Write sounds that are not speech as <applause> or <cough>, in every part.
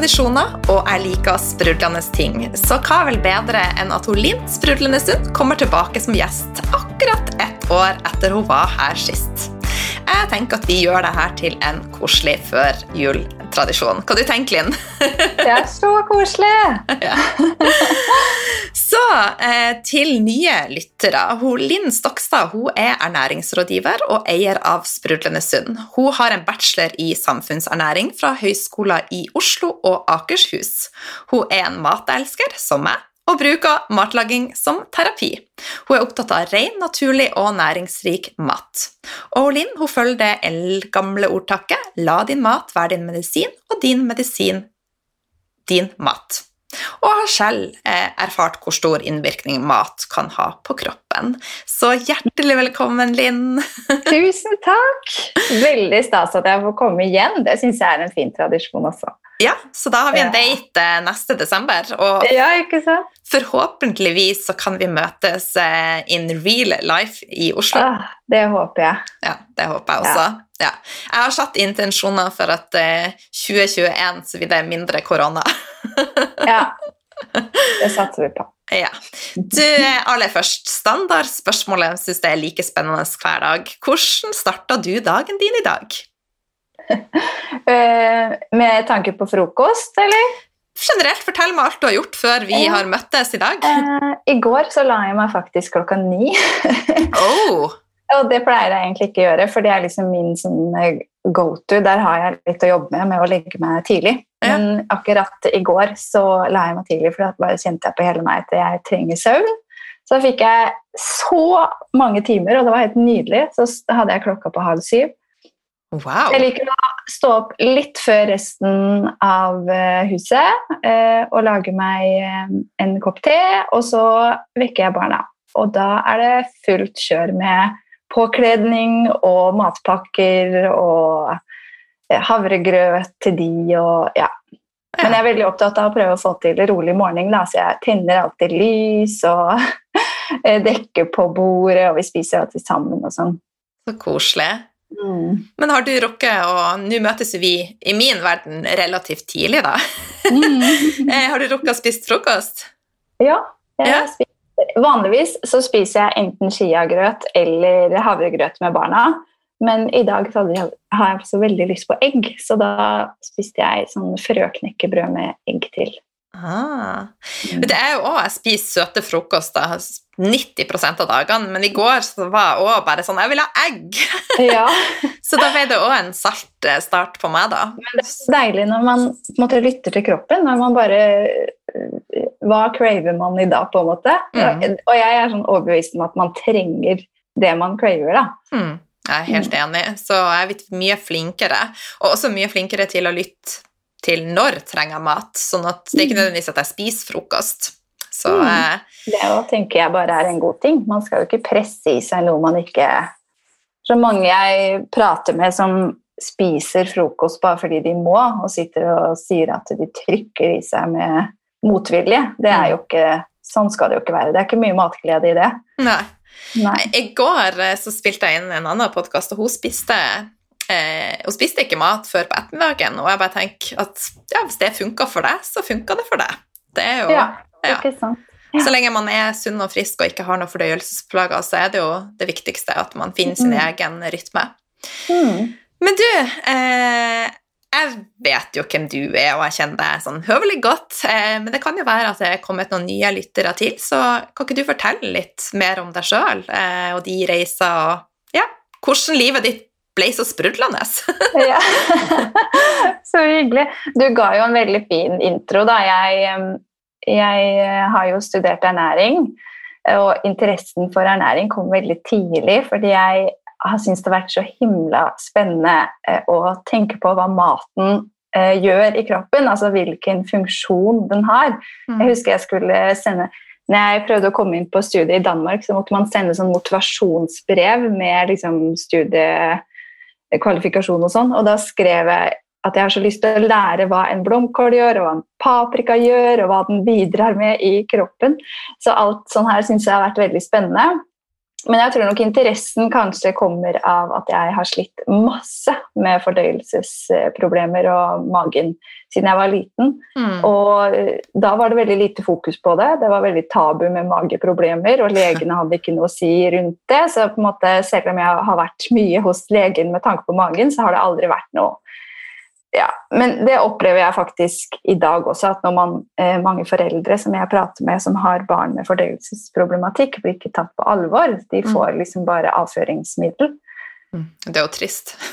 tradisjoner, og jeg liker sprudlende ting. Så hva vel bedre enn at hun Linn Sprudlende Sund kommer tilbake som gjest akkurat ett år etter hun var her sist. Jeg tenker at vi gjør det her til en koselig før jul-tradisjon. Hva du tenker Linn? Det er så koselig! <laughs> Ja. Så eh, til nye lyttere. Hun, Linn Stokstad hun er ernæringsrådgiver og eier av Sprudlende Sund. Hun har en bachelor i samfunnsernæring fra Høgskolen i Oslo og Akershus. Hun er en matelsker, som meg, og bruker matlaging som terapi. Hun er opptatt av ren, naturlig og næringsrik mat. Og Linn hun følger det eldgamle ordtaket 'la din mat være din medisin, og din medisin din mat' og har selv eh, erfart hvor stor innvirkning mat kan ha på kroppen. Så hjertelig velkommen, Linn. <laughs> Tusen takk! Veldig stas at jeg får komme igjen. Det syns jeg er en fin tradisjon også. Ja, så da har vi en date eh, neste desember, og Ja, ikke sant? forhåpentligvis så kan vi møtes eh, in real life i Oslo. Ah, det håper jeg. Ja, det håper jeg også. Ja. Jeg har satt intensjoner for at eh, 2021 så blir det mindre korona. <laughs> Ja. Det satser vi på. Ja. Du, eh, aller først, standardspørsmålet syns jeg er like spennende hver dag. Hvordan starta du dagen din i dag? <laughs> Eh, med tanke på frokost, eller? Generelt, fortell meg alt du har gjort før vi Ja. har møttes i dag. Eh, I går så la jeg meg faktisk klokka ni. <laughs> Oh, Og det pleier jeg egentlig ikke å gjøre, for det er liksom min sånn eh, go-to. Der har jeg litt å jobbe med, med å legge meg tidlig. Ja. Men akkurat i går så la jeg meg tidlig, for da bare kjente jeg på hele meg at jeg trenger søvn. Så da fikk jeg så mange timer, og det var helt nydelig. Så hadde jeg klokka på halv syv. wow. Jeg liker å stå opp litt før resten av eh, huset eh, og lage meg en kopp te, og så vekker jeg barna. Og da er det fullt kjør med påkledning og matpakker og havregrøt til de og ja. Men jeg er veldig opptatt av å prøve å få til rolig morgen, da, så jeg tenner alltid lys og <laughs> eh, dekker på bordet, og vi spiser alltid sammen og sånn. Så koselig. Men har du rukket å Nå møtes vi i min verden relativt tidlig, da. Mm. <laughs> Eh, Har du rukket å spise frokost? Ja, jeg Ja. spiser. Vanligvis så spiser jeg enten chiagrøt eller havregrøt med barna. Men i dag har jeg så veldig lyst på egg, så da spiste jeg sånn frøknekkebrød med egg til. Ah. Det er jo også, Jeg spiser søte frokoster 90% av dagene, men i går så var jeg også bare sånn Jeg vil ha egg! <laughs> Ja, Så da ble det òg en salt eh, start på meg, da. men det er så deilig når man måte, lytter til kroppen, når man bare Hva craver man i dag, på en måte? Mm. Og jeg er sånn overbevist om at man trenger det man craver, da. Mm. Jeg er helt enig. Så jeg er blitt mye flinkere, og også mye flinkere til å lytte til når trenger jeg mat, sånn at det er ikke nødvendigvis at jeg spiser frokost. Så Mm. eh, Det å tenker jeg bare er en god ting. Man skal jo ikke presse i seg noe man ikke Så mange jeg prater med som spiser frokost bare fordi de må, og sitter og sier at de trykker i seg med motvilje, det er jo ikke Sånn skal det jo ikke være. Det er ikke mye matglede i det. nei. Nei. I går eh, så spilte jeg inn en annen podkast, og hun spiste eh, hun spiste ikke mat før på ettermiddagen, og jeg bare tenker at ja, hvis det funka for deg, så funka det for deg. Det er jo, Ja, ja. ikke sant? Ja. Så lenge man er sunn og frisk og ikke har noen fordøyelsesplager, så er det jo det viktigste at man finner sin Mm. egen rytme. Mm. Men du, eh, jeg vet jo hvem du er, og jeg kjenner deg sånn høvelig godt, eh, men det kan jo være at det er kommet noen nye lyttere til, så kan ikke du fortelle litt mer om deg sjøl eh, og de reiser og ja, hvordan livet ditt ble så sprudlende? <laughs> Ja. <laughs> Så hyggelig. Du ga jo en veldig fin intro. Da. Jeg, jeg eh, har jo studert ernæring, og interessen for ernæring kom veldig tidlig fordi jeg har syntes det har vært så himla spennende eh, å tenke på hva maten eh, gjør i kroppen, altså hvilken funksjon den har. Jeg husker jeg skulle sende når jeg prøvde å komme inn på studiet i Danmark, så måtte man sende sånn motivasjonsbrev med liksom studiekvalifikasjon og sånn, og da skrev jeg at jeg har så lyst til å lære hva en blomkål gjør, og hva en paprika gjør, og hva den bidrar med i kroppen. Så alt sånn her syns jeg har vært veldig spennende. Men jeg tror nok interessen kanskje kommer av at jeg har slitt masse med fordøyelsesproblemer og magen siden jeg var liten. Mm. Og eh, da var det veldig lite fokus på det. Det var veldig tabu med mageproblemer, og legene hadde ikke noe å si rundt det. Så på en måte, selv om jeg har vært mye hos legen med tanke på magen, så har det aldri vært noe ja, men det opplever jeg faktisk i dag også, at når man, eh, mange foreldre som jeg prater med som har barn med fordøyelsesproblematikk, blir ikke tatt på alvor. De mm. får liksom bare avføringsmiddel. Mm. Det er jo trist. <laughs>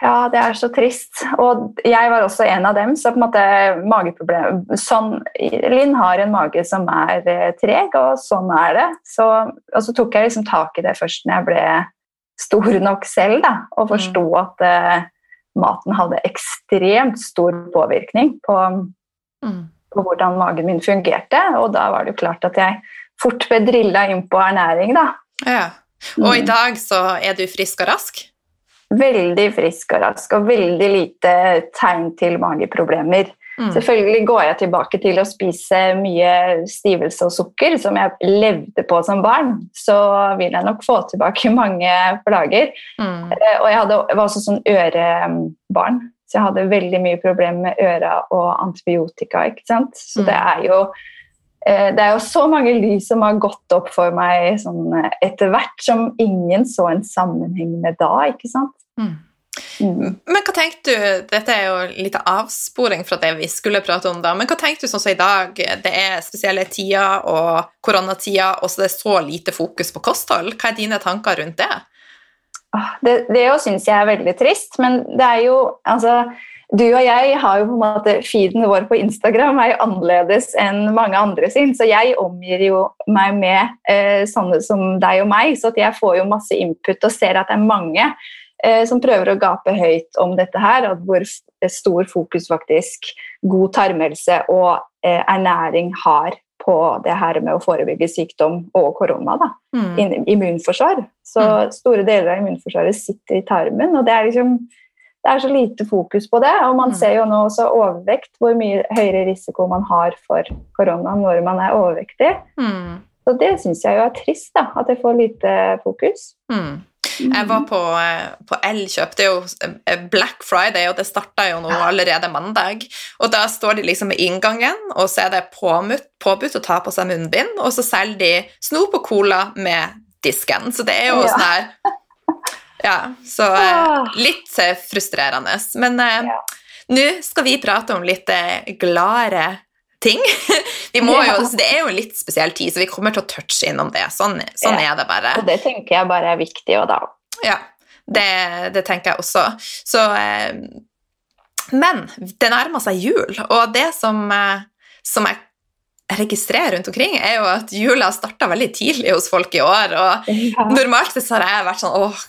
Ja, det er så trist. Og jeg var også en av dem. Så på en måte mageproblem sånn, Linn har en mage som er eh, treg, og sånn er det. Så, og så tok jeg liksom tak i det først når jeg ble stor nok selv da, og forsto mm. at eh, maten hadde ekstremt stor påvirkning på, mm. på, hvordan magen min fungerte. Og da var det jo klart at jeg fort ble drilla inn på ernæring, da. Ja. Og i mm. dag så er du frisk og rask? Veldig frisk og rask, og veldig lite tegn til mageproblemer. Mm. Selvfølgelig går jeg tilbake til å spise mye stivelse og sukker, som jeg levde på som barn. Så vil jeg nok få tilbake <laughs> mange plager. Mm. Eh, og jeg, hadde, var også sånn ørebarn, så jeg hadde veldig mye problemer med øra og antibiotika. ikke sant? Så mm. det er jo eh, det er jo så mange lys som har gått opp for meg sånn etter hvert, som ingen så en sammenheng med da. ikke sant? Mm. Mm. Men hva tenkte du Dette er jo litt avsporing fra det vi skulle prate om, da. Men hva tenkte du sånn som i dag? Det er spesielle tider og koronatider, og så det er så lite fokus på kosthold. Hva er dine tanker rundt det? Ah, det, det syns jeg er veldig trist, men det er jo altså du og jeg har jo på en måte Feeden vår på Instagram er jo annerledes enn mange andre sin. Så jeg omgir jo meg med eh, sånne som deg og meg, så jeg får jo masse input og ser at det er mange som prøver å gape høyt om dette her, og hvor stor fokus faktisk god tarmhelse og eh, ernæring har på det her med å forebygge sykdom og korona. da, mm. Immunforsvar. Så mm. store deler av immunforsvaret sitter i tarmen. og det er liksom det er så lite fokus på det, og man mm. ser jo nå også overvekt, hvor mye høyere risiko man har for korona når man er overvektig. Mm. Så det syns jeg jo er trist, da, at det får lite fokus. Mm. Jeg var på, eh, på Elkjøp, det er jo eh, Black Friday, og det starta jo nå allerede mandag. Og da står de liksom i inngangen, og så er det påbudt, påbudt å ta på seg munnbind, og så selger de snop og cola med disken. Så det er jo ja. sånn her <laughs> Ja, så eh, litt frustrerende. Men ja. nå skal vi prate om litt gladere ting. <laughs> Jo, det er jo en litt spesiell tid, så vi kommer til å touche innom det. Sånn, sånn ja. er det bare. Og det tenker jeg bare er viktig òg, da. Ja, det, det, tenker jeg også. Så eh, Men det nærmer seg jul, og det som, eh, som jeg registrerer rundt omkring, er jo at jula starta veldig tidlig hos folk i år. Og ja. normalt så har jeg vært sånn åh,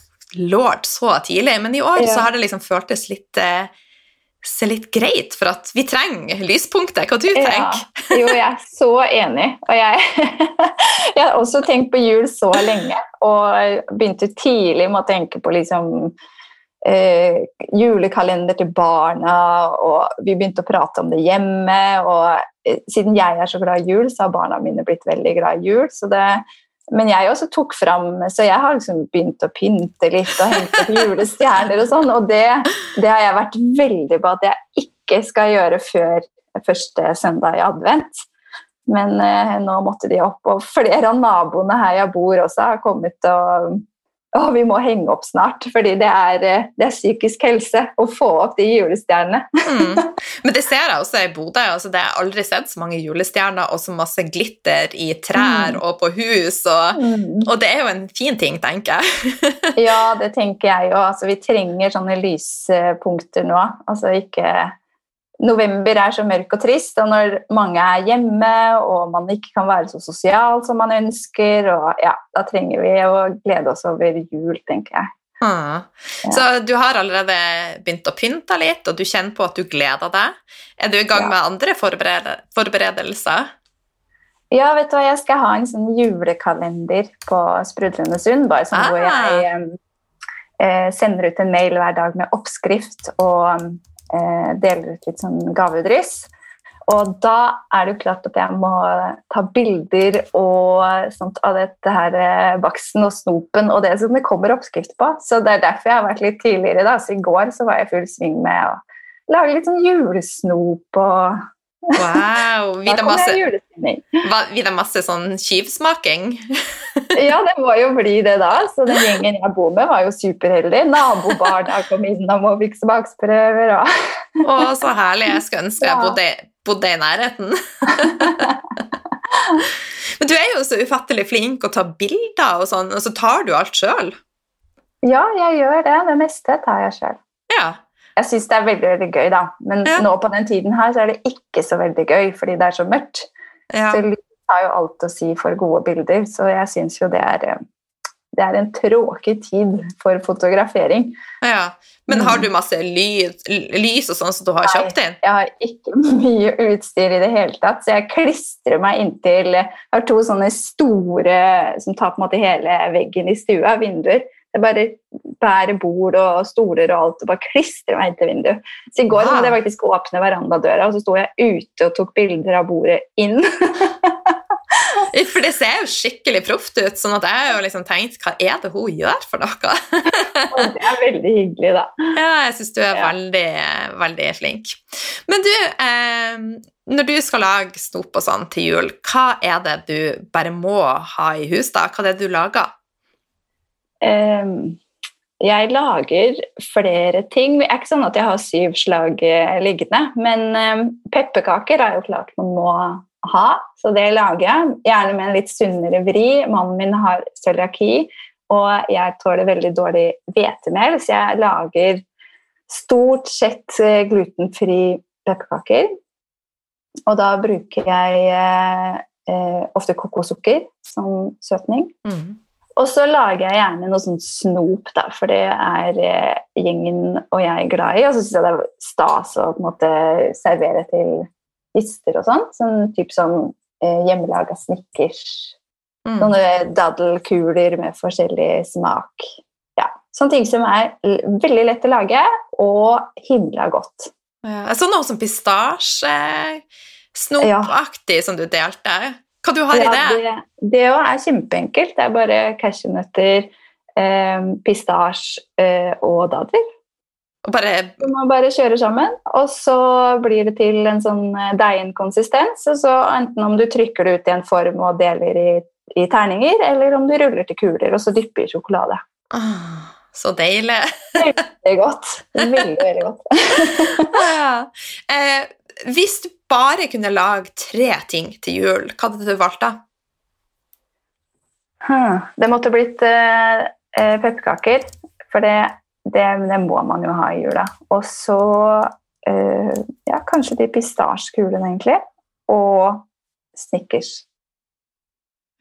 lord, så tidlig, men i år ja. så har det liksom føltes litt eh, se litt greit, for at vi trenger lyspunktet. Hva du tenker ja. Jo, jeg er så enig. Og jeg, <laughs> jeg, har også tenkt på jul så lenge, og begynte tidlig med å tenke på liksom eh, julekalender til barna, og vi begynte å prate om det hjemme. Og eh, siden jeg er så glad i jul, så har barna mine blitt veldig glad i jul. så det men jeg også tok fram Så jeg har liksom begynt å pynte litt og hente opp julestjerner og sånn, og det, det, har jeg vært veldig på at jeg ikke skal gjøre før første søndag i advent. Men eh, nå måtte de opp, og flere av naboene her jeg bor også har kommet og å, vi må henge opp snart, fordi det er, eh, det er psykisk helse å få opp de julestjernene. mm. <laughs> Men det ser jeg også i Bodø. Altså, det har aldri sett så mange julestjerner og så masse glitter i trær mm. og på hus, og, mm. og, det er jo en fin ting, tenker jeg. ja, det tenker jeg jo. Altså, vi trenger sånne lyspunkter nå. Altså ikke november er så mørk og trist, og når mange er hjemme og man ikke kan være så sosial som man ønsker, og ja, da trenger vi å glede oss over jul, tenker jeg. Ah. Ja. Så du har allerede begynt å pynte litt, og du kjenner på at du gleder deg. Er du i gang ja. med andre forberedelser? Ja, vet du hva, jeg skal ha en sånn julekalender på Sprudlende Sund, bare sånn ah. hvor jeg eh, sender ut en mail hver dag med oppskrift og eh, deler ut litt sånn gavedryss. Og da er det jo klart at jeg må ta bilder og sånt av dette her eh, baksten og snopen og det som det kommer oppskrift på. Så det er derfor jeg har vært litt tidligere. da, så I går så var jeg i full sving med å lage litt sånn julesnop og Wow! <laughs> Kommer masse, hva- vil det masse sånn kyvsmaking? <laughs> Ja, det må jo bli det da. Så den gjengen jeg bor med, var jo superheldig. Nabobarna kom innom og fikk smaksprøver. Og... <laughs> Å, så herlig. Jeg skulle ønske jeg bodde, bodde i nærheten. <laughs> Men du er jo så ufattelig flink å ta bilder og sånn, og så tar du alt sjøl. Ja, jeg gjør det. Det meste tar jeg sjøl. Ja. Jeg syns det er veldig veldig gøy, da. Men Ja. nå på den tiden her så er det ikke så veldig gøy, fordi det er så mørkt. Ja. Så lys har jo alt å si for gode bilder, så jeg syns jo det er eh, det er en tråkig tid for fotografering. ja. Men har du masse lys, lys og sånn som du har Nei. kjøpt inn? Jeg har ikke <laughs> mye utstyr i det hele tatt, så jeg klistrer meg inntil Jeg har to sånne store som tar på en måte hele veggen i stua, vinduer. Jeg bare bærer bord og stoler og alt og bare klistrer meg inntil vinduet. Så i går Wow. hadde jeg faktisk åpne verandadøra, og så sto jeg ute og tok bilder av bordet inn. <laughs> For det ser jo skikkelig proft ut, sånn at jeg har jo liksom tenkt hva er det hun gjør for noe? <laughs> det er veldig hyggelig, da. Ja, jeg syns du er Ja. veldig, veldig flink. Men du, eh, når du skal lage snop og sånn til jul, hva er det du bare må ha i hus, da? Hva er det du lager? Ehm, jeg lager flere ting. Det er ikke sånn at jeg har syv slag eh, liggende, men um, pepperkaker er jo klart man må ha, så det lager jeg. Gjerne med en litt sunnere vri. Mannen min har cøliaki, og jeg tåler veldig dårlig hvetemel, så jeg lager stort sett eh, glutenfri pepperkaker. Og da bruker jeg eh, eh, ofte kokossukker som søtning. Mm. Og så lager jeg gjerne noe sånn snop, da, for det er eh, gjengen og jeg er glad i. Og så syns jeg det er stas å på en måte servere til gjester og sånn. Sånn type sånn eh, hjemmelaga snickers. Mm. Sånne daddelkuler med forskjellig smak. Ja, Sånne ting som er veldig lett å lage og himla godt. Ja, jeg så noe som pistasje, snopaktig som du delte. Hva du har Ja, det? det det òg er kjempeenkelt. Det er bare cashewnøtter, eh, pistasje eh, og dadler. Bare Du må bare kjøre sammen, og så blir det til en sånn deinkonsistens. deigenkonsistens. Og så enten om du trykker det ut i en form og deler i, i terninger, eller om du ruller til kuler og så dypper i sjokolade. Ah, Så deilig. Er godt. Veldig, veldig godt. <laughs> ja. eh, hvis du bare kunne lage tre ting til jul, hva hadde du valgt da? Hmm. Det måtte blitt eh, pepperkaker, for det, det, det må man jo ha i jula. Og så eh, ja, kanskje de pistasjekulene, egentlig. Og Snickers.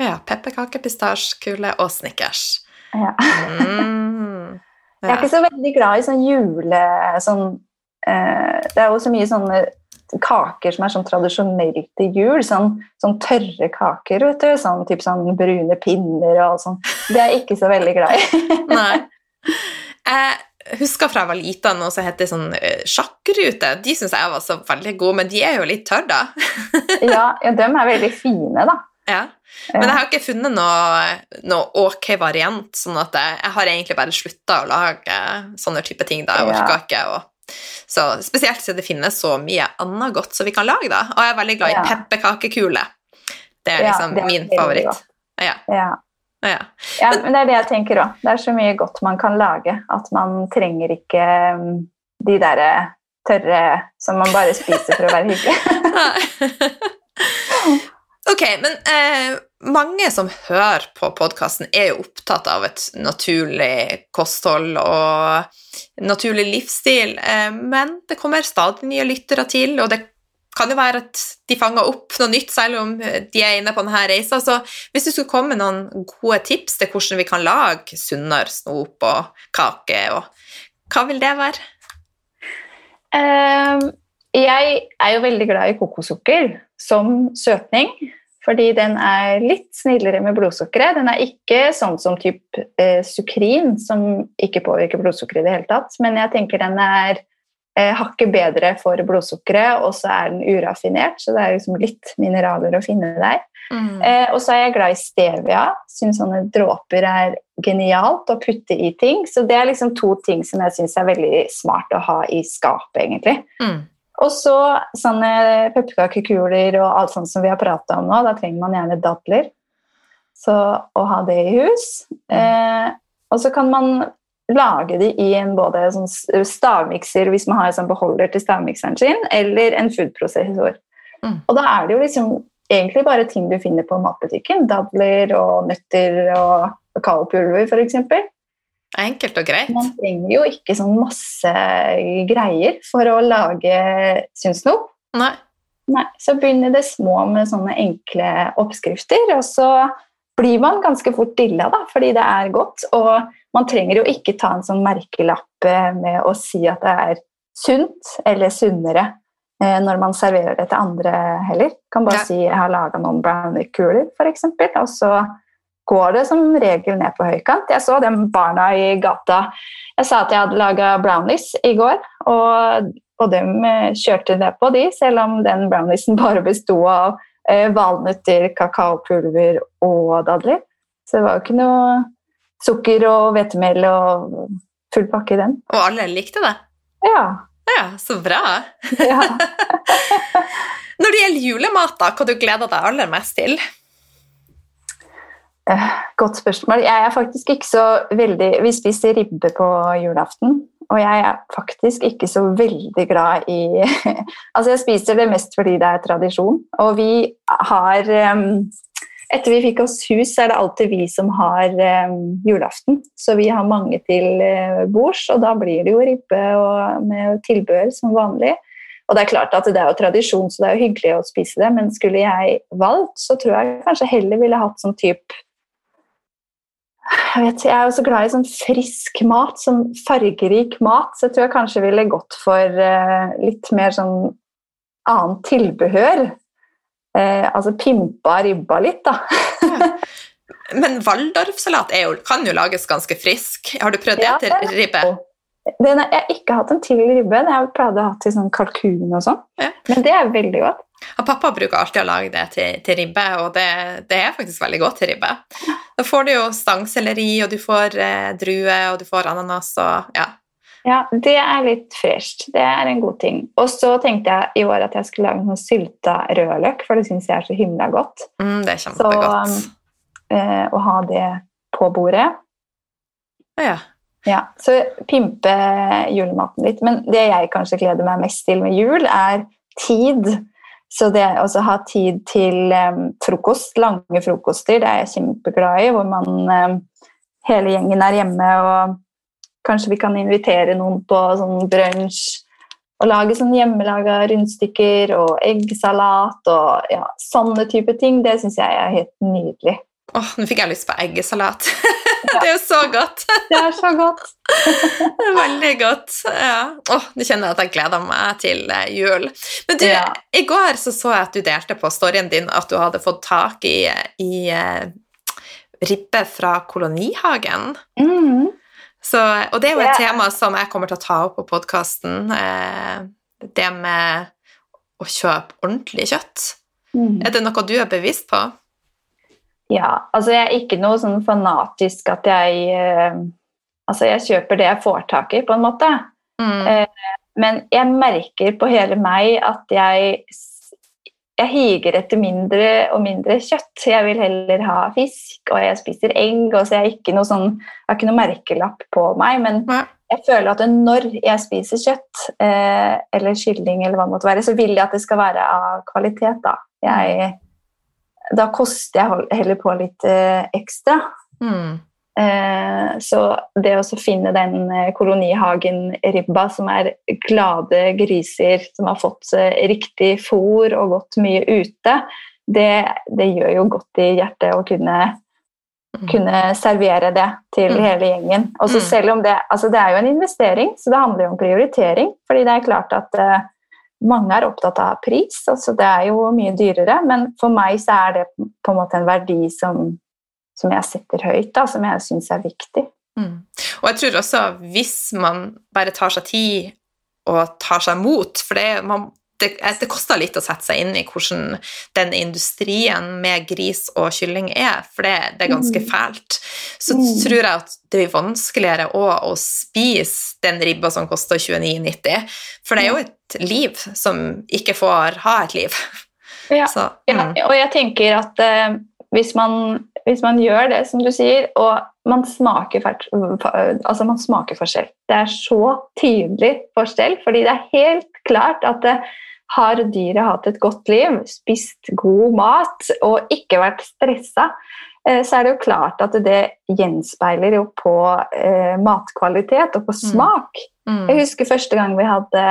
Ja, pepperkake, pistasjekule og Snickers. Ja. Mm. <laughs> Jeg er ikke så veldig glad i sånn jule... Sånn, eh, det er jo så mye sånne kaker som er sånn tradisjonelt til jul. Sånn, sånn tørre kaker, vet du. Sånn, typ sånn brune pinner og sånn. Det er jeg ikke så veldig glad i. <laughs> <laughs> Nei. Jeg husker fra jeg var lita noe som heter sånn eh, sjakkrute. De syns jeg var så veldig gode, men de er jo litt tørre, da. <laughs> ja, ja, de er veldig fine, da. Ja. Men jeg har ikke funnet noe, noe ok variant, sånn at jeg, jeg har egentlig bare slutta å lage sånne type ting. da, Jeg Ja. ikke å så Spesielt siden det finnes så mye annet godt som vi kan lage, da. Og jeg er veldig glad i Ja. pepperkakekule. Det er Ja, liksom det er min favoritt. Ja, Ja. ja. ja, men det er det jeg tenker òg. Det er så mye godt man kan lage at man trenger ikke um, de derre tørre som man bare spiser for å være hyggelig. <laughs> <laughs> ok, men eh, mange som hører på podkasten, er jo opptatt av et naturlig kosthold og naturlig livsstil, eh, men det kommer stadig nye lyttere til, og det kan jo være at de fanger opp noe nytt selv om de er inne på denne reisa. Så hvis du skulle komme med noen gode tips til hvordan vi kan lage sunnere snop og kake, og hva vil det være? Um, jeg er jo veldig glad i kokossukker som søtning. Fordi den er litt snillere med blodsukkeret. Den er ikke sånn som typ eh, sukrin, som ikke påvirker blodsukkeret i det hele tatt. Men jeg tenker den er eh, hakket bedre for blodsukkeret, og så er den uraffinert, så det er liksom litt mineraler å finne der. Mm. Eh, og så er jeg glad i stevia. Syns sånne dråper er genialt å putte i ting. Så det er liksom to ting som jeg syns er veldig smart å ha i skapet, egentlig. Mm. Og så sånne pepperkakekuler og alt sånt som vi har prata om nå. Da trenger man gjerne dadler. Så å ha det i hus. Eh, og så kan man lage de i en både sånn stavmikser hvis man har en sånn beholder til stavmikseren sin, eller en foodprosessor. Mm. Og da er det jo liksom egentlig bare ting du finner på matbutikken. Dadler og nøtter og kakaopulver, f.eks. Enkelt og greit. Man trenger jo ikke sånn masse greier for å lage synsnop. Nei. Nei, så begynner det små med sånne enkle oppskrifter, og så blir man ganske fort dilla, da, fordi det er godt. Og man trenger jo ikke ta en sånn merkelapp eh, med å si at det er sunt eller sunnere eh, når man serverer det til andre heller. Kan bare Ja. si 'jeg har laga noen brownie-kuler', f.eks., og så går det som regel ned på høykant. Jeg så de barna i gata. Jeg sa at jeg hadde laga brownies i går, og, og de eh, kjørte det på, de, selv om den browniesen <laughs> bare besto av eh, valnøtter, kakaopulver og dadler. Så det var jo ikke noe sukker og hvetemel og full pakke i den. Og alle likte det. Ja. Ja, så bra. ja. <laughs> Når det gjelder julemat, da, hva du gleder deg aller mest til? Eh, Godt spørsmål. Jeg er faktisk ikke så veldig Vi spiser ribbe på julaften. Og jeg er faktisk ikke så veldig glad i <laughs> Altså, jeg spiser det mest fordi det er tradisjon. Og vi har Etter vi fikk oss hus, er det alltid vi som har julaften. Så vi har mange til eh, bords, og da blir det jo ribbe med tilbehør som vanlig. Og det er klart at det er jo tradisjon, så det er jo hyggelig å spise det, men skulle jeg valgt, så tror jeg kanskje heller ville hatt sånn type jeg, vet, jeg er jo så glad i sånn frisk mat, sånn fargerik mat, så jeg tror jeg kanskje ville gått for eh, litt mer sånn annet tilbehør. Eh, altså pimpa ribba litt, da. <laughs> Men Waldorfsalat kan jo lages ganske frisk. Har du prøvd det Ja, til ribbe? Den har jeg ikke hatt en til ribbe. Den har jeg pleide å ha til sånn kalkun og sånn. Ja. Men det er veldig godt. Og pappa bruker alltid å lage det til, til ribbe, og det, det er faktisk veldig godt til ribbe. Da får du jo stangselleri, og du får eh, druer, og du får ananas og ja. Ja, Det er litt fresht. Det er en god ting. Og så tenkte jeg i år at jeg skulle lage noe sylta rødløk, for det syns jeg er så himla godt. Mm, det er Så kjempegodt. eh, å ha det på bordet. Ja. Ja, Så pimpe julematen litt. Men det jeg kanskje gleder meg mest til med jul, er tid. Så det å ha tid til frokost, lange frokoster, det er jeg kjempeglad i. Hvor man hele gjengen er hjemme, og kanskje vi kan invitere noen på sånn brunsj. Og lage sånn hjemmelaga rundstykker og eggsalat og ja, sånne type ting. Det syns jeg er helt nydelig. Åh, nå fikk jeg lyst på eggesalat. <laughs> det er jo så godt. Det er så godt. <laughs> Veldig godt. Ja. Åh, nå kjenner jeg at jeg gleder meg til eh, jul. Men du, Ja. i går så, så jeg at du delte på storyen din at du hadde fått tak i, i uh, ribbe fra kolonihagen. Mm. Så, og det er jo et yeah. tema som jeg kommer til å ta opp på podkasten. Uh, det med å kjøpe ordentlig kjøtt. Mm. Er det noe du er bevisst på? Ja, altså jeg er ikke noe sånn fanatisk at jeg eh, Altså jeg kjøper det jeg får tak i, på en måte. Mm. Eh, Men jeg merker på hele meg at jeg jeg higer etter mindre og mindre kjøtt. Jeg vil heller ha fisk, og jeg spiser egg. og så jeg, ikke noe sånn, jeg har ikke noe merkelapp på meg, men ja. jeg føler at når jeg spiser kjøtt, eh, eller kylling, eller hva det måtte være, så vil jeg at det skal være av kvalitet. Da, jeg, da koster jeg heller på litt eh, ekstra. Mm. Eh, så det å finne den eh, kolonihagen-ribba som er glade griser som har fått riktig fôr og gått mye ute, det, det gjør jo godt i hjertet å kunne, Mm. kunne servere det til Mm. hele gjengen. Og så Mm. selv om det, altså det er jo en investering, så det handler jo om prioritering. fordi det er klart at mange er opptatt av pris, altså det er jo mye dyrere, men for meg så er det på en måte en verdi som, som jeg setter høyt, da, som jeg syns er viktig. Mm. Og jeg tror også hvis man bare tar seg tid og tar seg mot. For det, man, det, det, koster litt å sette seg inn i hvordan den industrien med gris og kylling er, for det, det er ganske mm. fælt. Så mm. tror jeg at det blir vanskeligere å spise den ribba som koster 29,90, for det er jo et liv som ikke får ha et liv. <laughs> Ja, Så, mm. ja og jeg tenker at uh, hvis, man, hvis, man, gjør det som du sier, og man smaker, altså man smaker forskjell Det er så tydelig forskjell, fordi det er helt klart at det, har dyret hatt et godt liv, spist god mat og ikke vært stressa, eh, så er det jo klart at det gjenspeiler jo på eh, matkvalitet og på mm. smak. Mm. Mm. Jeg husker første gang vi hadde,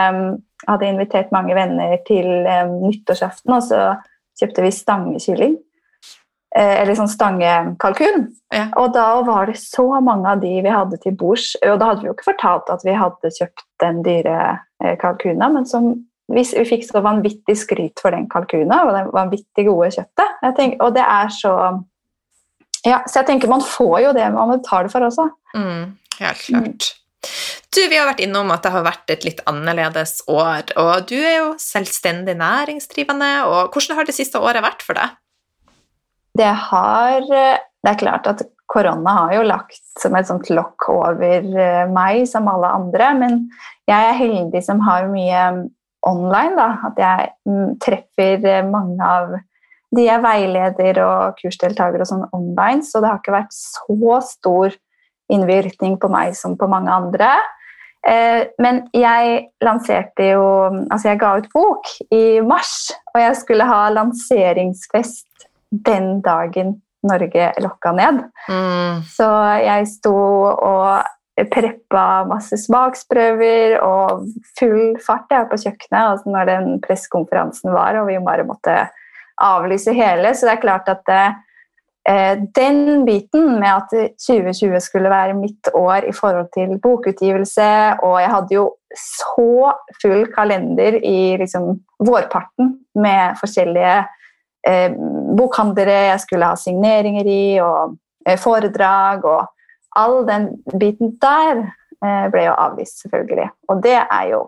hadde invitert mange venner til um, nyttårsaften, og så kjøpte vi stangekylling. Eh, eller sånn stangekalkun. Ja. Og da var det så mange av de vi hadde til bords. Og da hadde vi jo ikke fortalt at vi hadde kjøpt den dyre kalkunen, men som vi, vi fikk så vanvittig skryt for den kalkuna og det vanvittig gode kjøttet. Tenker, og det er så Ja, så jeg tenker man får jo det man betaler for også. Mm, helt klart. Mm. Du, Vi har vært innom at det har vært et litt annerledes år, og du er jo selvstendig næringsdrivende. og Hvordan har det siste året vært for deg? det har Det er klart at korona har jo lagt som et sånt lokk over eh, meg, som alle andre. Men jeg er heldig som har mye online. Da. At jeg mm, treffer eh, mange av de jeg veileder og kursdeltakere og sånn online. Så det har ikke vært så stor innvirkning på meg som på mange andre. Eh, men jeg lanserte jo Altså, jeg ga ut bok i mars, og jeg skulle ha lanseringsfest den dagen Norge lokka ned. Mm. Så jeg sto og preppa masse smaksprøver og full fart jeg, på kjøkkenet altså når den pressekonferansen var, og vi bare måtte avlyse hele. Så det er klart at eh, den biten med at 2020 skulle være mitt år i forhold til bokutgivelse, og jeg hadde jo så full kalender i liksom, vårparten med forskjellige eh, bokhandlere jeg skulle ha signeringer i, og eh, foredrag. Og all den biten der eh, ble jo avvist, selvfølgelig. Og det er jo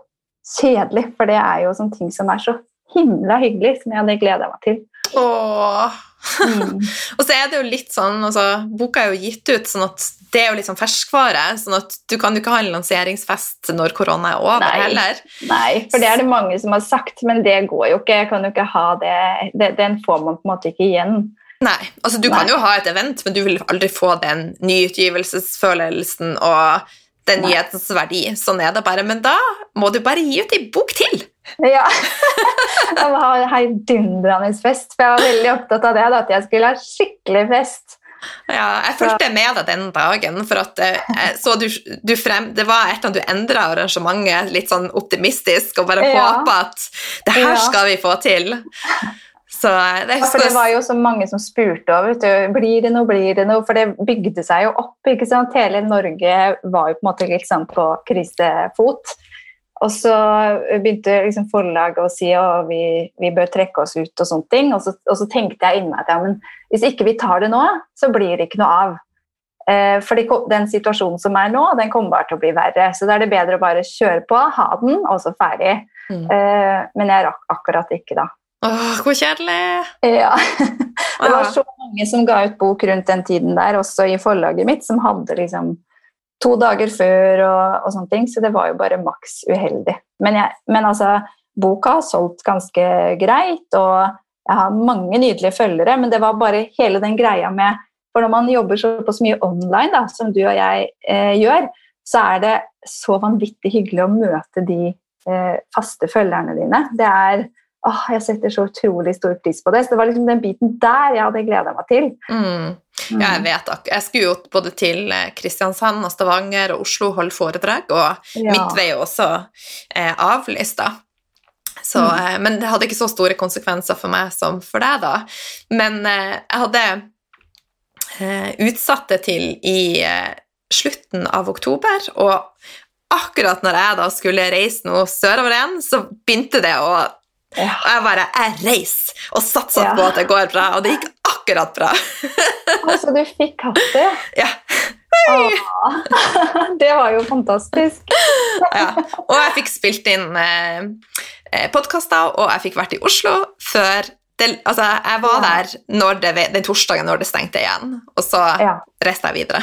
kjedelig, for det er jo sånne ting som er så himla hyggelig, som jeg hadde gleda meg til. Åh. Mm. <laughs> og så er det jo litt sånn altså, Boka er jo gitt ut, sånn at det er jo litt sånn ferskvare. sånn at Du kan jo ikke ha en lanseringsfest når korona er over Nei. heller. Nei, for det er det mange som har sagt, men det går jo ikke. Jeg kan jo ikke ha det, det Den får man på en måte ikke igjen. Nei, altså Du Nei. kan jo ha et event, men du vil aldri få den nyutgivelsesfølelsen og den nyhetens verdi. Sånn er det bare. Men da må du bare gi ut ei bok til! Ja. <laughs> jeg må ha heidundrende fest, for jeg var veldig opptatt av det. Da, at jeg skulle ha skikkelig fest. Ja, jeg fulgte med deg den dagen, for at jeg så du, du frem, det var et eller annet du endra arrangementet litt sånn optimistisk og bare ja. håpa at det her ja. skal vi få til. Så det, ja, for det var jo så mange som spurte over. Blir det noe, blir det noe? For det bygde seg jo opp. ikke sant? Hele Norge var jo på en måte sånn på krisefot. Og så begynte liksom forlaget å si at vi, vi, bør trekke oss ut og sånne ting. Og så, og så tenkte jeg inni meg at ja, men hvis ikke vi tar det nå, så blir det ikke noe av. Eh, for den situasjonen som er nå, den kommer bare til å bli verre. Så da er det bedre å bare kjøre på, ha den, og så ferdig. Mm. Eh, men jeg rakk akkurat ikke, da. Åh, hvor kjedelig! Ja. <laughs> det var så mange som ga ut bok rundt den tiden der, også i forlaget mitt, som hadde liksom to dager før og, og, sånne ting, så det var jo bare maks uheldig. Men, jeg, men altså, boka har solgt ganske greit, og jeg har mange nydelige følgere, men det var bare hele den greia med For når man jobber såpass mye online, da, som du og jeg eh, gjør, så er det så vanvittig hyggelig å møte de eh, faste følgerne dine. Det er åh, Jeg setter så utrolig stor pris på det. Så det var liksom den biten der jeg hadde gleda meg til. Mm. Ja, jeg vet akkurat. Jeg skulle jo både til eh, Kristiansand og Stavanger og Oslo holde foredrag, og ja. mitt vei også eh, avlyst, da. Så, mm. eh, men det hadde ikke så store konsekvenser for meg som for deg, da. Men eh, jeg hadde eh, utsatt det til i eh, slutten av oktober, og akkurat når jeg da skulle reise noe sørover igjen, så begynte det å ja. Og jeg bare Jeg reiser og satser ja. på at det går bra, og det gikk akkurat bra. <laughs> altså, du fikk hatt det? Ja. <laughs> det var jo fantastisk. <laughs> ja. Og jeg fikk spilt inn eh, eh podkaster, og jeg fikk vært i Oslo før det, altså, Jeg var der det, den torsdagen når det stengte igjen, og så ja. reiste jeg videre.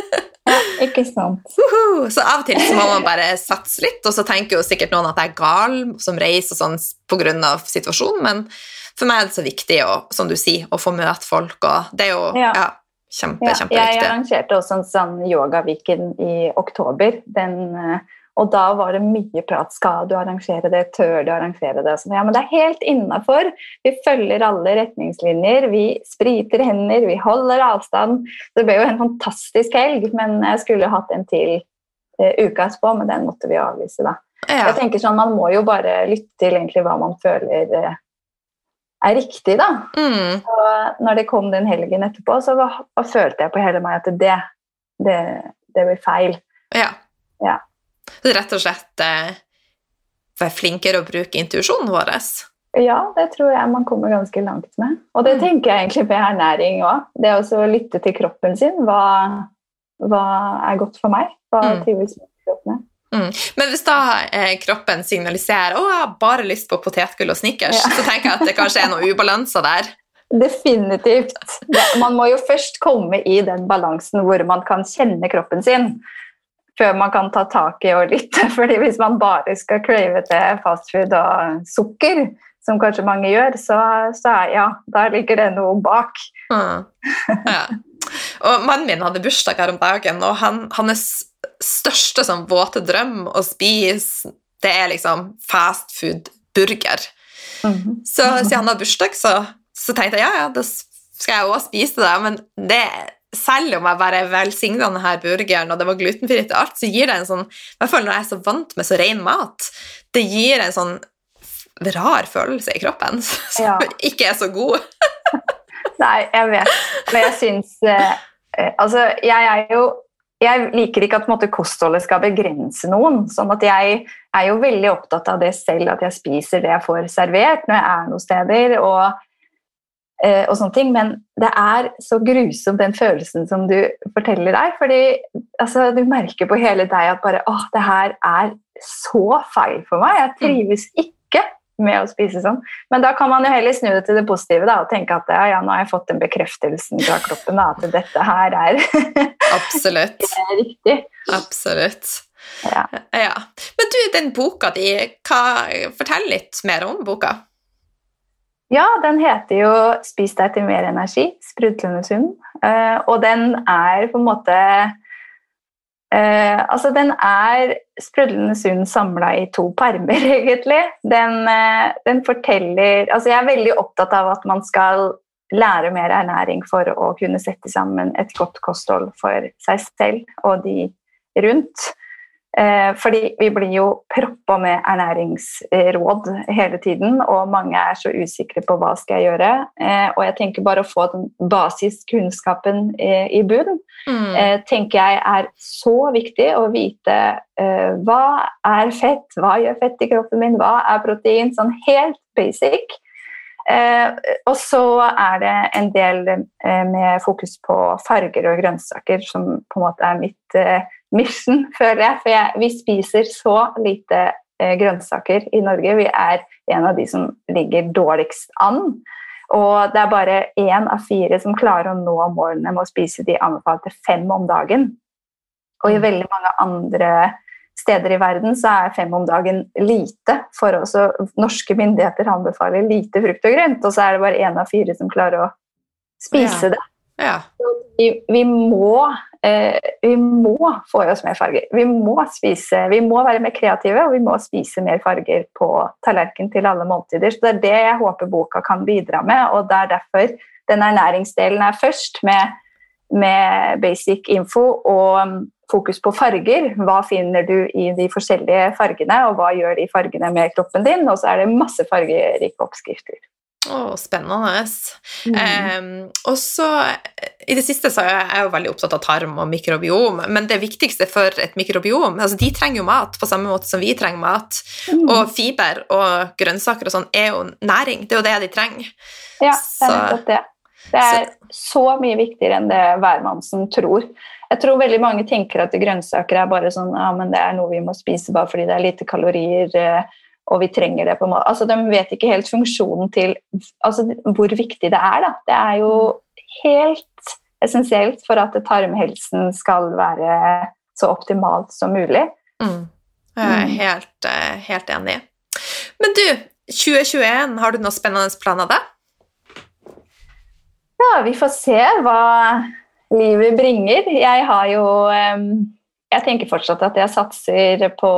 <laughs> ja, ikke sant. Uh -huh. Så av og til så må man bare satse litt, og så tenker jo sikkert noen at jeg er gal som reiser sånn pga. situasjonen, men for meg er det så viktig å, som du sier, å få møte folk, og det er jo ja. ja Kjempe, ja, kjempeviktig. Jeg arrangerte også en sånn yogaviken i oktober. Den, eh, og da var det mye prat. Skal du arrangere det? Tør du arrangere det? Så, ja, men det er helt innafor. Vi følger alle retningslinjer. Vi spriter hender, vi holder avstand. Det ble jo en fantastisk helg, men jeg skulle hatt en til uh, uka etterpå, men den måtte vi avlyse, da. Ja. Jeg tenker sånn, Man må jo bare lytte til egentlig hva man føler uh, er riktig, da. Mm. Og når det kom den helgen etterpå, så var, følte jeg på hele meg at det, det, det blir feil. Ja. ja. Rett og slett eh, være flinkere å bruke intuisjonen vår? Ja, det tror jeg man kommer ganske langt med. Og det mm. tenker jeg egentlig med ernæring òg. Det å lytte til kroppen sin. Hva, hva er godt for meg? Hva mm. trives med kroppen? Mm. Men hvis da eh, kroppen signaliserer å, jeg har bare lyst på potetgull og snickers, ja. så tenker jeg at det kanskje er noe ubalanse der. <laughs> Definitivt. Man må jo først komme i den balansen hvor man kan kjenne kroppen sin, før man kan ta tak i og lytte. <laughs> Fordi hvis man bare skal crave til fastfood og sukker, som kanskje mange gjør, så, så ja, da ligger det noe bak. Mm. Ja. Og mannen min hadde bursdag her om dagen, og han, hans største sånn våte drøm å spise, det er liksom fast food-burger. Mm -hmm. Så siden han har bursdag, så, så, tenkte jeg ja, ja, da skal jeg òg spise det. Men det, selv om jeg bare velsigna denne burgeren, og det var glutenfritt og alt, så gir det en sånn I hvert fall når jeg er så vant med så ren mat, det gir en sånn rar følelse i kroppen <laughs> som ja. ikke er så god. <laughs> Nei, jeg vet. Men jeg syns eh, eh, Altså, jeg er jo jeg liker ikke at måte, kostholdet skal begrense noen. sånn at Jeg er jo veldig opptatt av det selv, at jeg spiser det jeg får servert når jeg er noen steder. og, eh, og sånne ting, Men det er så grusomt den følelsen som du forteller der. fordi altså, Du merker på hele deg at bare, åh, det her er så feil for meg. Jeg trives ikke med å spise sånn. Men da kan man jo heller snu det til det positive da, og tenke at ja, ja, nå har jeg fått den bekreftelsen fra kroppen da, at dette her er <laughs> Absolutt. riktig. Absolutt. Ja. ja. Men du, den boka di, hva, fortell litt mer om boka. Ja, den heter jo 'Spis deg til mer energi', sprudlende sunn. Uh, og den er på en måte Uh, altså, den er sprudlende sunn samla i to permer, <laughs> egentlig. Den, uh, den, forteller Altså, jeg er veldig opptatt av at man skal lære mer ernæring for å kunne sette sammen et godt kosthold for seg selv og de rundt. Eh, fordi vi blir jo proppa med ernæringsråd hele tiden, og mange er så usikre på hva skal jeg gjøre. Eh, og jeg tenker bare å få den basiskunnskapen eh, i bunn mm. tenker jeg er så viktig å vite hva er fett, hva gjør fett i kroppen min, hva er protein, sånn helt basic. og så er det en del med fokus på farger og grønnsaker som på en måte er mitt mission, føler jeg. For jeg, vi spiser så lite eh, grønnsaker i Norge. Vi er en av de som ligger dårligst an. Og det er bare én av fire som klarer å nå målene med å spise de anbefalte fem om dagen. Og i mm. veldig mange andre steder i verden så er fem om dagen lite. For også norske myndigheter anbefaler lite frukt og grønt, og så er det bare én av fire som klarer å spise ja. det. Ja. Vi, vi, må vi må få i oss mer farger. Vi må, spise, vi må være mer kreative, og vi må spise mer farger på tallerkenen til alle måltider. Så Det er det jeg håper boka kan bidra med, og det er derfor den ernæringsdelen er først, med, med basic info og um, fokus på farger. Hva finner du i de forskjellige fargene, og hva gjør de fargene med kroppen din? Og så er det masse fargerike oppskrifter. Å, spennende. Mm. Um, og så I det siste så er jeg jo veldig opptatt av tarm og mikrobiom, men det viktigste for et mikrobiom altså De trenger jo mat på samme måte som vi trenger mat. Mm. Og fiber og grønnsaker og sånn er jo næring. Det er jo det de trenger. Ja, det er nettopp det. Det er så mye viktigere enn det hvermannsen tror. Jeg tror veldig mange tenker at grønnsaker er bare sånn ja, men det er noe vi må spise bare fordi det er lite kalorier, eh, og vi trenger det på en måte. Altså, de vet ikke helt funksjonen til altså, hvor viktig det er. Da. Det er jo helt essensielt for at tarmhelsen skal være så optimalt som mulig. Mm. Jeg er mm. helt, eh, helt enig. Men du, 2021, har du noen spennende planer da? Ja, vi får se hva livet bringer. Jeg har jo Jeg tenker fortsatt at jeg satser på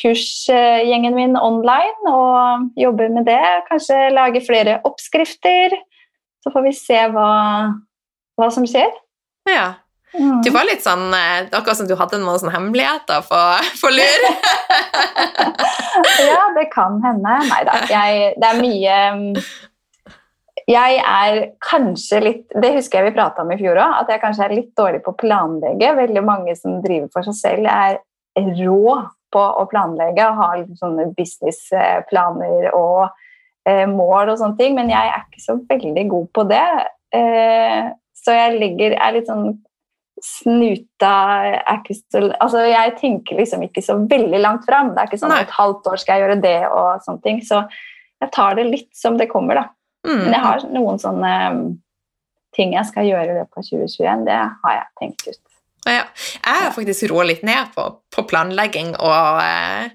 kursgjengen min online og jobber med det. Kanskje lage flere oppskrifter. Så får vi se hva, hva som skjer. Ja. Du var litt sånn eh, Akkurat som du hadde noen sånne hemmeligheter på, på lur. <laughs> ja, det kan hende. Nei da. Det er mye jeg er kanskje litt Det husker jeg vi prata om i fjor òg, at jeg kanskje er litt dårlig på å planlegge. Veldig mange som driver for seg selv, er rå på å planlegge og har sånne businessplaner og eh, mål og sånne ting, men jeg er ikke så veldig god på det. Eh, så jeg ligger, er litt sånn snuta er ikke så, altså Jeg tenker liksom ikke så veldig langt fram. Det er ikke sånn at et halvt år skal jeg gjøre det og sånne ting. Så jeg tar det litt som det kommer, da. Mm. Men jeg har noen sånne um, ting jeg skal gjøre i løpet av 2021. Det har jeg tenkt ut. Ja, jeg har faktisk roa litt ned på, på planlegging og eh,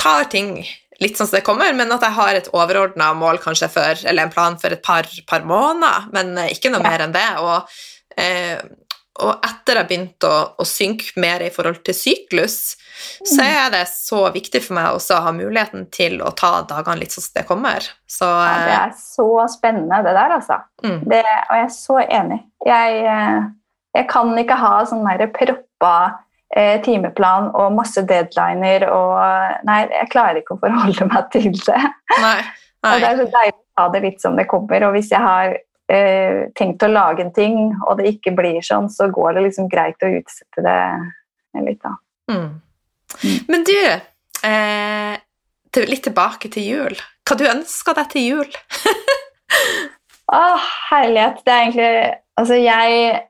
tar ting litt sånn som det kommer, men at jeg har et overordna mål kanskje for, eller en plan for et par, par måneder, men eh, ikke noe ja. mer enn det. Og, eh, og etter jeg begynte å, å, synke mer i forhold til syklus, så er det så viktig for meg også å ha muligheten til å ta dagene litt sånn som det kommer. Så, ja, det er så spennende, det der, altså. Mm. Det, og jeg er så enig. Jeg, eh, jeg kan ikke ha sånn proppa eh, timeplan og masse deadliner og Nei, jeg klarer ikke å forholde meg til det. Nei, <laughs> nei. Og det er så deilig å ta det litt som det kommer. Og hvis jeg har eh, tenkt å lage en ting, og det ikke blir sånn, så går det liksom greit å utsette det litt, da. Mm. Men du, eh, litt tilbake til jul. Hva du ønsker deg til jul? <laughs> Å, herlighet. Det er egentlig Altså, jeg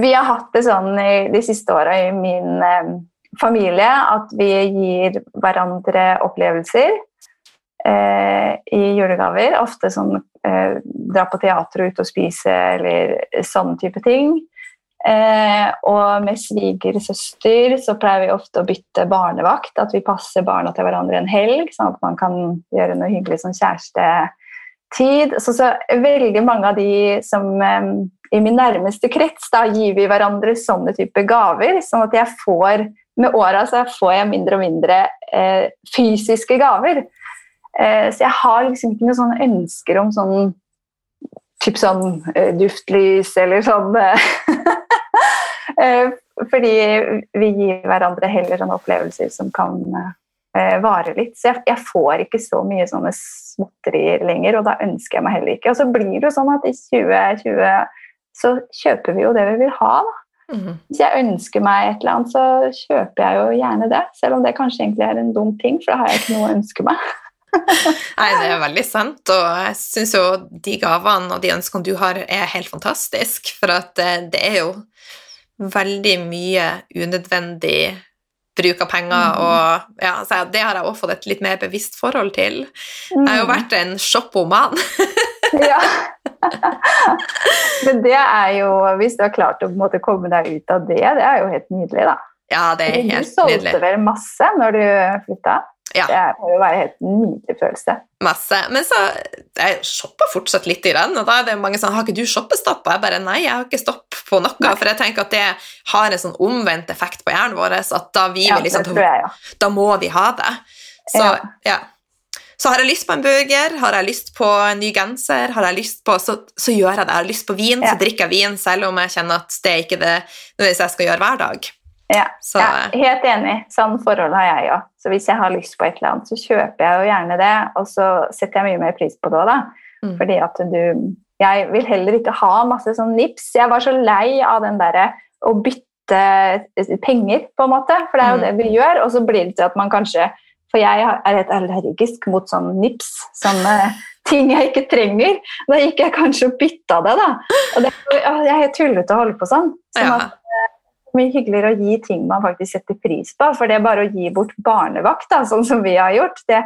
Vi har hatt det sånn i, de siste åra i min eh, familie at vi gir hverandre opplevelser eh, i julegaver. Ofte sånn eh, dra på teater og ut og spise eller sånne type ting. Eh, og med svigersøster så pleier vi ofte å bytte barnevakt. At vi passer barna til hverandre en helg, sånn at man kan gjøre noe hyggelig som kjærestetid. Så, så veldig mange av de som eh, i min nærmeste krets, da gir vi hverandre sånne type gaver. Sånn at jeg får med åra så får jeg mindre og mindre eh, fysiske gaver. Eh, så jeg har liksom ikke noen sånne ønsker om sånn typ sånn uh, duftlys eller sånn uh, <laughs> Fordi vi gir hverandre heller sånne opplevelser som kan vare litt. Så jeg, jeg, får ikke så mye sånne småtterier lenger, og da ønsker jeg meg heller ikke. Og så blir det jo sånn at i 2020 så kjøper vi jo det vi vil ha, da. Mm. Hvis jeg ønsker meg et eller annet, så kjøper jeg jo gjerne det. Selv om det kanskje egentlig er en dum ting, for da har jeg ikke noe å ønske meg. <laughs> <laughs> Nei, det er veldig sant, og jeg syns jo de gavene og de ønskene du har, er helt fantastisk, for at eh, det er jo veldig mye unødvendig bruk av penger, mm. og ja, det har jeg også fått et litt mer bevisst forhold til. Jeg har jo mm. vært en shoppoman. <laughs> ja. Men det er jo Hvis du har klart å måte, komme deg ut av det, det er jo helt nydelig, da. Ja, det er helt nydelig. Du solgte vel masse når du flytta? Ja. Det må jo være helt nydelig følelse. Masse. Men så Jeg shopper fortsatt litt i den, og da er det mange som har ikke du shoppestopp? Jeg bare nei, jeg har ikke stopp på noe, nei. for jeg tenker at det har en sånn omvendt effekt på hjernen vår. at da, vi ja, liksom, jeg, ja. da må vi ha det. Så ja. Så har jeg lyst på en burger, har jeg lyst på en ny genser, har jeg lyst på, så, så gjør jeg det. Har jeg lyst på vin, så drikker jeg vin, selv om jeg kjenner at det er ikke det jeg skal gjøre hver dag. Ja, så, ja, helt enig. Sånn forhold har jeg òg. Så hvis jeg har lyst på et eller annet, så kjøper jeg jo gjerne det, og så setter jeg mye mer pris på det òg, da. Mm. Fordi at du Jeg vil heller ikke ha masse sånn nips. Jeg var så lei av den derre å bytte penger, på en måte, for det er jo mm. det vi gjør, og så blir det til at man kanskje For jeg er helt allergisk mot sånn nips. Sånn ting jeg ikke trenger. Da gikk jeg kanskje og bytta det, da. Og det, jeg er helt tullete å holde på sånn. sånn Ja. at er mye hyggeligere å gi ting man faktisk setter pris på. For det er bare å gi bort barnevakt, da, sånn som vi har gjort, det,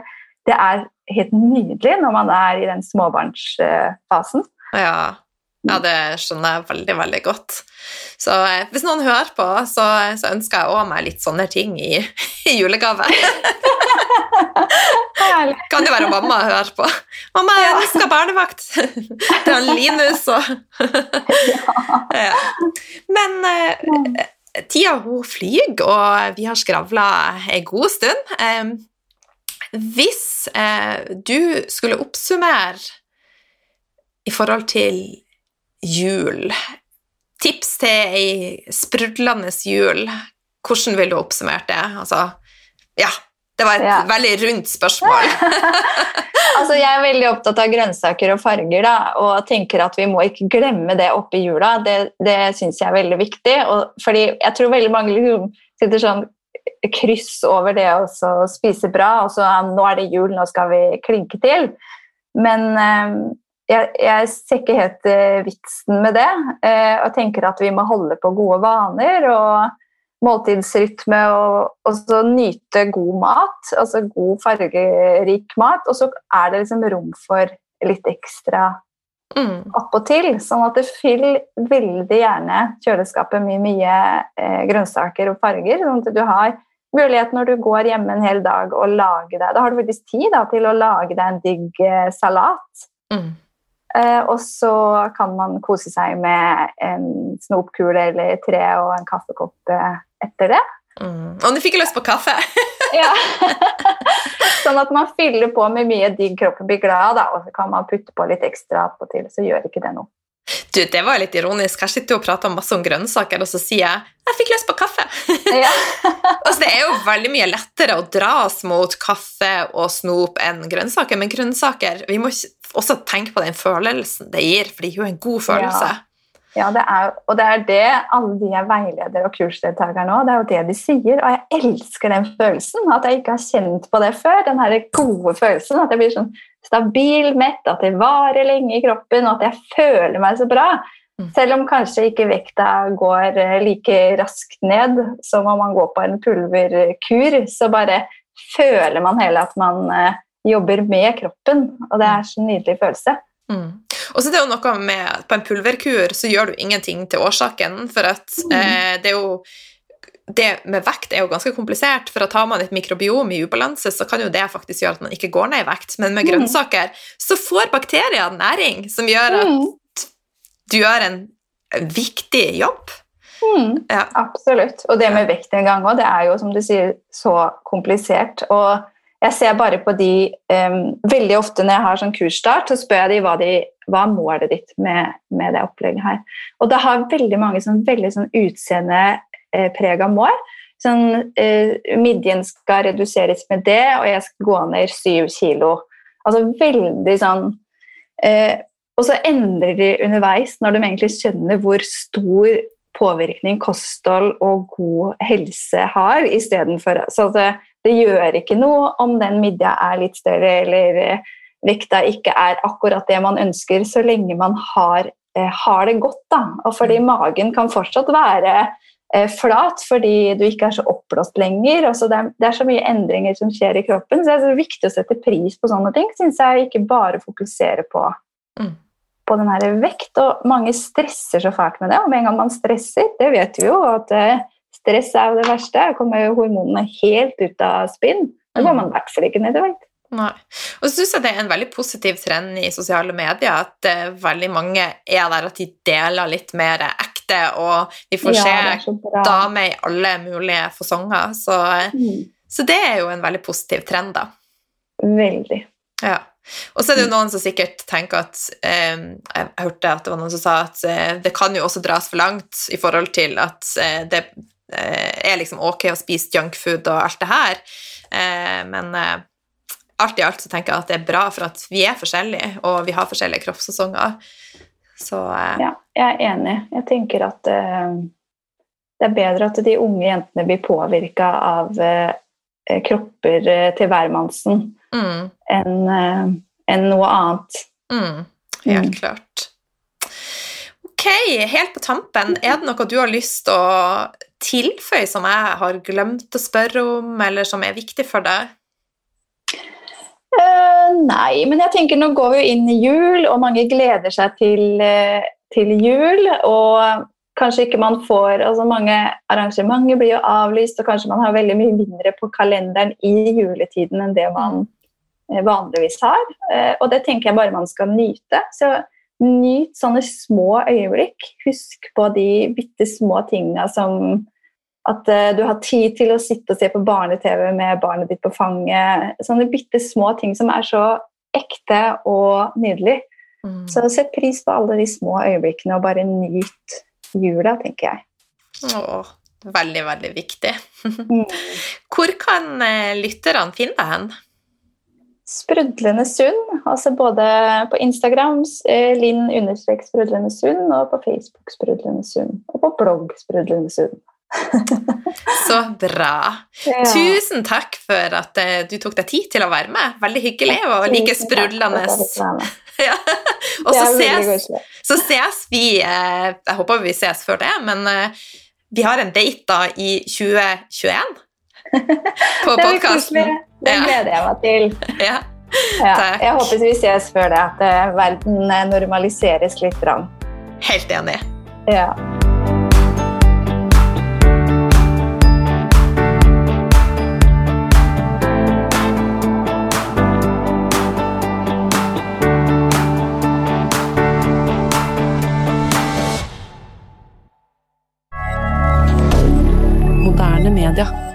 det er helt nydelig når man er i den småbarnsfasen. Ja. ja, det skjønner jeg veldig, veldig godt. Så eh, hvis noen hører på, så, så ønsker jeg òg meg litt sånne ting i, i julegave. Kan jo være mamma hører på. 'Mamma, jeg ønsker barnevakt!' Er han Linus og ja. <laughs> Men eh, tida hun flyr, og vi har skravla ei god stund. Hvis eh, du skulle oppsummere i forhold til jul Tips til ei sprudlende jul, hvordan vil du oppsummere det? Altså, ja, det var et Ja. veldig rundt spørsmål. <laughs> Altså, jeg er veldig opptatt av grønnsaker og farger, da, og tenker at vi må ikke glemme det oppi jula. Det, det syns jeg er veldig viktig. Og, fordi jeg tror veldig mange liksom sitter sånn kryss over det å spise bra, og så nå er det jul, nå skal vi klinke til. Men eh, jeg, jeg ser ikke helt eh, vitsen med det, eh, og tenker at vi må holde på gode vaner. og måltidsrytme og, og så nyte god mat, altså god fargerik mat, og så er det liksom rom for litt ekstra Mm. attpåtil. Sånn at det fyller veldig gjerne kjøleskapet med mye eh, grønnsaker og farger, sånn at du har mulighet når du går hjemme en hel dag og lage deg Da har du faktisk tid da, til å lage deg en digg eh, salat. Mm. Eh, og så kan man kose seg med en snopkule eller tre og en kaffekopp eh, etter det. Mm. Og du fikk jeg lyst på kaffe. <laughs> Ja. <laughs> sånn at man fyller på med mye digg, kroppen blir glad, da, og så kan man putte på litt ekstra attpåtil, så gjør ikke det noe. Du, Det var litt ironisk. Her sitter du og prater masse om grønnsaker, og så sier jeg jeg fikk lyst på kaffe. <laughs> Ja. altså, Det er jo veldig mye lettere å dras mot kaffe og snop enn grønnsaker, men grønnsaker Vi må også tenke på den følelsen det gir, for det gir jo en god følelse. Ja, det er, og det er det alle de er veiledere og kursdeltakere nå, det er jo det de sier, og jeg elsker den følelsen, at jeg ikke har kjent på det før, den her gode følelsen, at jeg blir sånn stabil, mett, at det varer lenge i kroppen, og at jeg føler meg så bra. Mm. Selv om kanskje ikke vekta går eh, like raskt ned som om man går på en pulverkur, så bare føler man hele at man eh, jobber med kroppen, og det er så nydelig følelse. Mm. Og så er det jo noe med at På en pulverkur så gjør du ingenting til årsaken, for at eh, det er jo det med vekt er jo ganske komplisert, for at har man et mikrobiom i ubalanse, så kan jo det faktisk gjøre at man ikke går ned i vekt. Men med Mm. grønnsaker så får bakterier næring som gjør at Mm. du gjør en viktig jobb. Mm. Ja. Absolutt. Og det med vekt en gang òg, det er jo som du sier, så komplisert. Og jeg ser bare på de um, Veldig ofte når jeg har sånn kursstart, så spør jeg de hva, de, hva målet ditt med, med det opplegget her. Og det har veldig mange sånn veldig sånn utseendeprega mål. Sånn, eh, midjen skal reduseres med det, og jeg skal gå ned syv kilo. Altså veldig sånn eh, Og så endrer de underveis, når de egentlig skjønner hvor stor påvirkning kosthold og god helse har, istedenfor Så det, det gjør ikke noe om den midja er litt større eller eh, vekta ikke er akkurat det man ønsker, så lenge man har, eh, har det godt. Da. Og fordi magen kan fortsatt være eh, flat fordi du ikke er så oppblåst lenger. Det, er, det er så mye endringer som skjer i kroppen, så det er så viktig å sette pris på sånne ting. Synes jeg Ikke bare fokusere på, Mm. på den her vekt. Og mange stresser så fælt med det. Og med en gang man stresser, det vet vi jo at stress er jo det verste. Da kommer jo hormonene helt ut av spinn. Da går man i hvert fall ikke ned i vekt. Nei. Og så synes jeg det er en veldig positiv trend i sosiale medier at uh, veldig mange er der at de deler litt mer ekte, og vi får Ja, se damer i alle mulige fasonger. Så, Mm. så det er jo en veldig positiv trend, da. Veldig. Ja. Og så er det jo noen som sikkert tenker at eh, Jeg hørte at det var noen som sa at uh, det kan jo også dras for langt i forhold til at uh, det er liksom ok å spise junkfood og alt det her, eh, men eh, alt i alt så tenker jeg at det er bra for at vi er forskjellige, og vi har forskjellige kroppssesonger. Så eh, Ja, jeg er enig. Jeg tenker at eh, det er bedre at de unge jentene blir påvirka av eh, kropper eh, til hvermannsen mm, enn eh, enn noe annet. Mm, helt Mm. klart. Ok, helt på tampen, er det noe du har lyst til å tilføye som jeg har glemt å spørre om, eller som er viktig for deg? Uh, nei, men jeg tenker nå går vi inn i jul, og mange gleder seg til, eh, til jul. Og kanskje ikke man får altså Mange arrangementer blir jo avlyst, og kanskje man har veldig mye mindre på kalenderen i juletiden enn det man eh, vanligvis har. Og det tenker jeg bare man skal nyte. Så nyt sånne små øyeblikk. Husk på de bitte små tinga som at eh, du har tid til å sitte og se på barne-TV med barnet ditt på fanget. Sånne bitte små ting som er så ekte og nydelig. Mm. Så sett pris på alle de små øyeblikkene og bare nyt jula, tenker jeg. Åh, veldig, veldig viktig. Mm. <laughs> Hvor kan eh, lytterne finne deg hen? Sprudlende sunn, altså både på Instagram eh, linn-sprudlende sunn, og på Facebook sprudlende sunn, og på blogg sprudlende sunn. <laughs> Så bra. Ja. Tusen takk for at eh, du tok deg tid til å være med. Veldig hyggelig og like sprudlende. <laughs> Ja. Og så ses, så ses vi eh, Jeg håper vi ses før det, men vi har en date da i 2021 <laughs> på podkasten. Det gleder jeg meg til. <laughs> Ja. Ja, jeg håper vi ses før det, at eh, verden eh, normaliseres litt. Helt enig. Ja. D'accord.